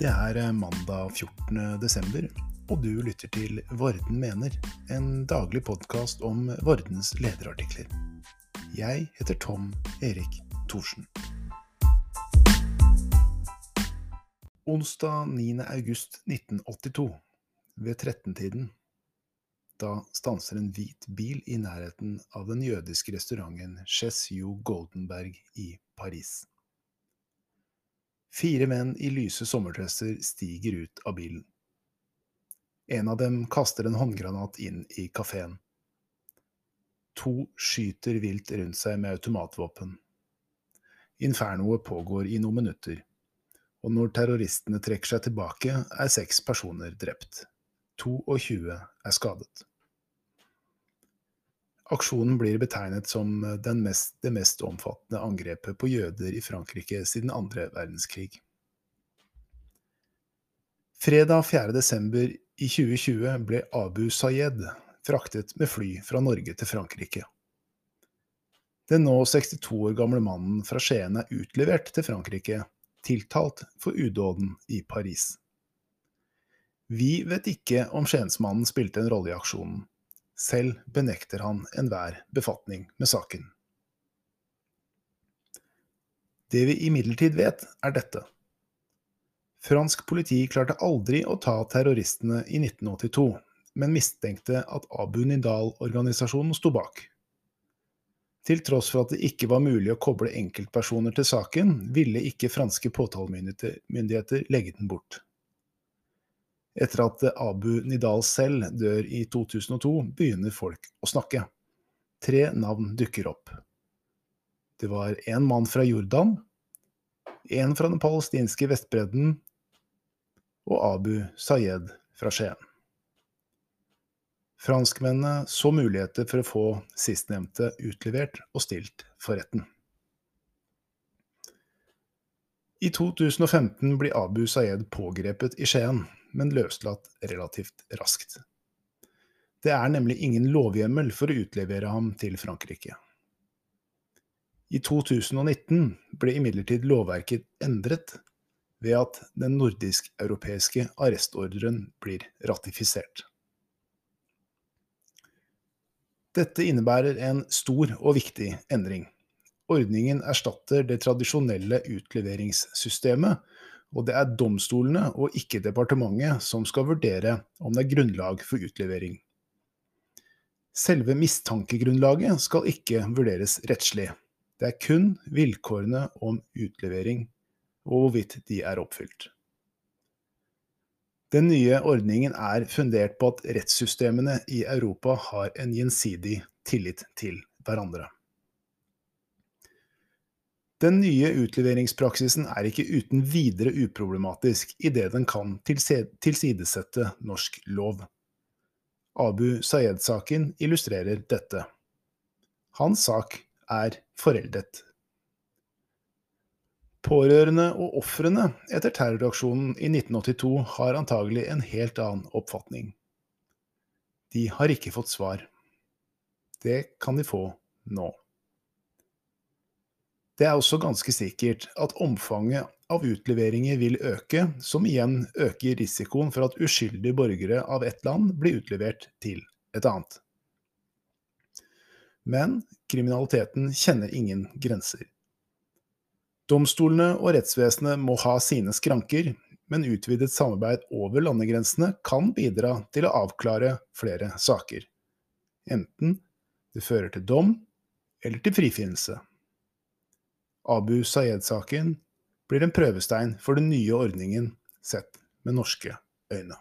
Det er eh, mandag 14. desember, og du lytter til Varden mener, en daglig podkast om Vardens lederartikler. Jeg heter Tom Erik Thorsen. Onsdag 9. august 1982, ved 13-tiden, da stanser en hvit bil i nærheten av den jødiske restauranten Chez You Goldenberg i Paris. Fire menn i lyse sommerdresser stiger ut av bilen. En av dem kaster en håndgranat inn i kafeen. To skyter vilt rundt seg med automatvåpen. Infernoet pågår i noen minutter, og når terroristene trekker seg tilbake, er seks personer drept. 22 er skadet. Aksjonen blir betegnet som mest, det mest omfattende angrepet på jøder i Frankrike siden andre verdenskrig. Fredag 4. desember i 2020 ble Abu Sayed fraktet med fly fra Norge til Frankrike. Den nå 62 år gamle mannen fra Skien er utlevert til Frankrike, tiltalt for udåden i Paris. Vi vet ikke om Skiensmannen spilte en rolle i aksjonen. Selv benekter han enhver befatning med saken. Det vi imidlertid vet, er dette. Fransk politi klarte aldri å ta terroristene i 1982, men mistenkte at Abu Nidal-organisasjonen sto bak. Til tross for at det ikke var mulig å koble enkeltpersoner til saken, ville ikke franske påtalemyndigheter legge den bort. Etter at Abu Nidal selv dør i 2002, begynner folk å snakke. Tre navn dukker opp. Det var en mann fra Jordan, en fra den palestinske Vestbredden og Abu Sayed fra Skien. Franskmennene så muligheter for å få sistnevnte utlevert og stilt for retten. I 2015 blir Abu Sayed pågrepet i Skien men løslatt relativt raskt. Det er nemlig ingen lovhjemmel for å utlevere ham til Frankrike. I 2019 ble imidlertid lovverket endret ved at den nordisk-europeiske arrestordren blir ratifisert. Dette innebærer en stor og viktig endring. Ordningen erstatter det tradisjonelle utleveringssystemet og det er domstolene og ikke departementet som skal vurdere om det er grunnlag for utlevering. Selve mistankegrunnlaget skal ikke vurderes rettslig. Det er kun vilkårene om utlevering og hvorvidt de er oppfylt. Den nye ordningen er fundert på at rettssystemene i Europa har en gjensidig tillit til hverandre. Den nye utleveringspraksisen er ikke uten videre uproblematisk idet den kan tilsidesette norsk lov. Abu Sayed-saken illustrerer dette. Hans sak er foreldet. Pårørende og ofrene etter terroraksjonen i 1982 har antagelig en helt annen oppfatning. De har ikke fått svar. Det kan de få nå. Det er også ganske sikkert at omfanget av utleveringer vil øke, som igjen øker risikoen for at uskyldige borgere av ett land blir utlevert til et annet. Men kriminaliteten kjenner ingen grenser. Domstolene og rettsvesenet må ha sine skranker, men utvidet samarbeid over landegrensene kan bidra til å avklare flere saker. Enten det fører til dom eller til frifinnelse. Abu Sayed-saken blir en prøvestein for den nye ordningen sett med norske øyne.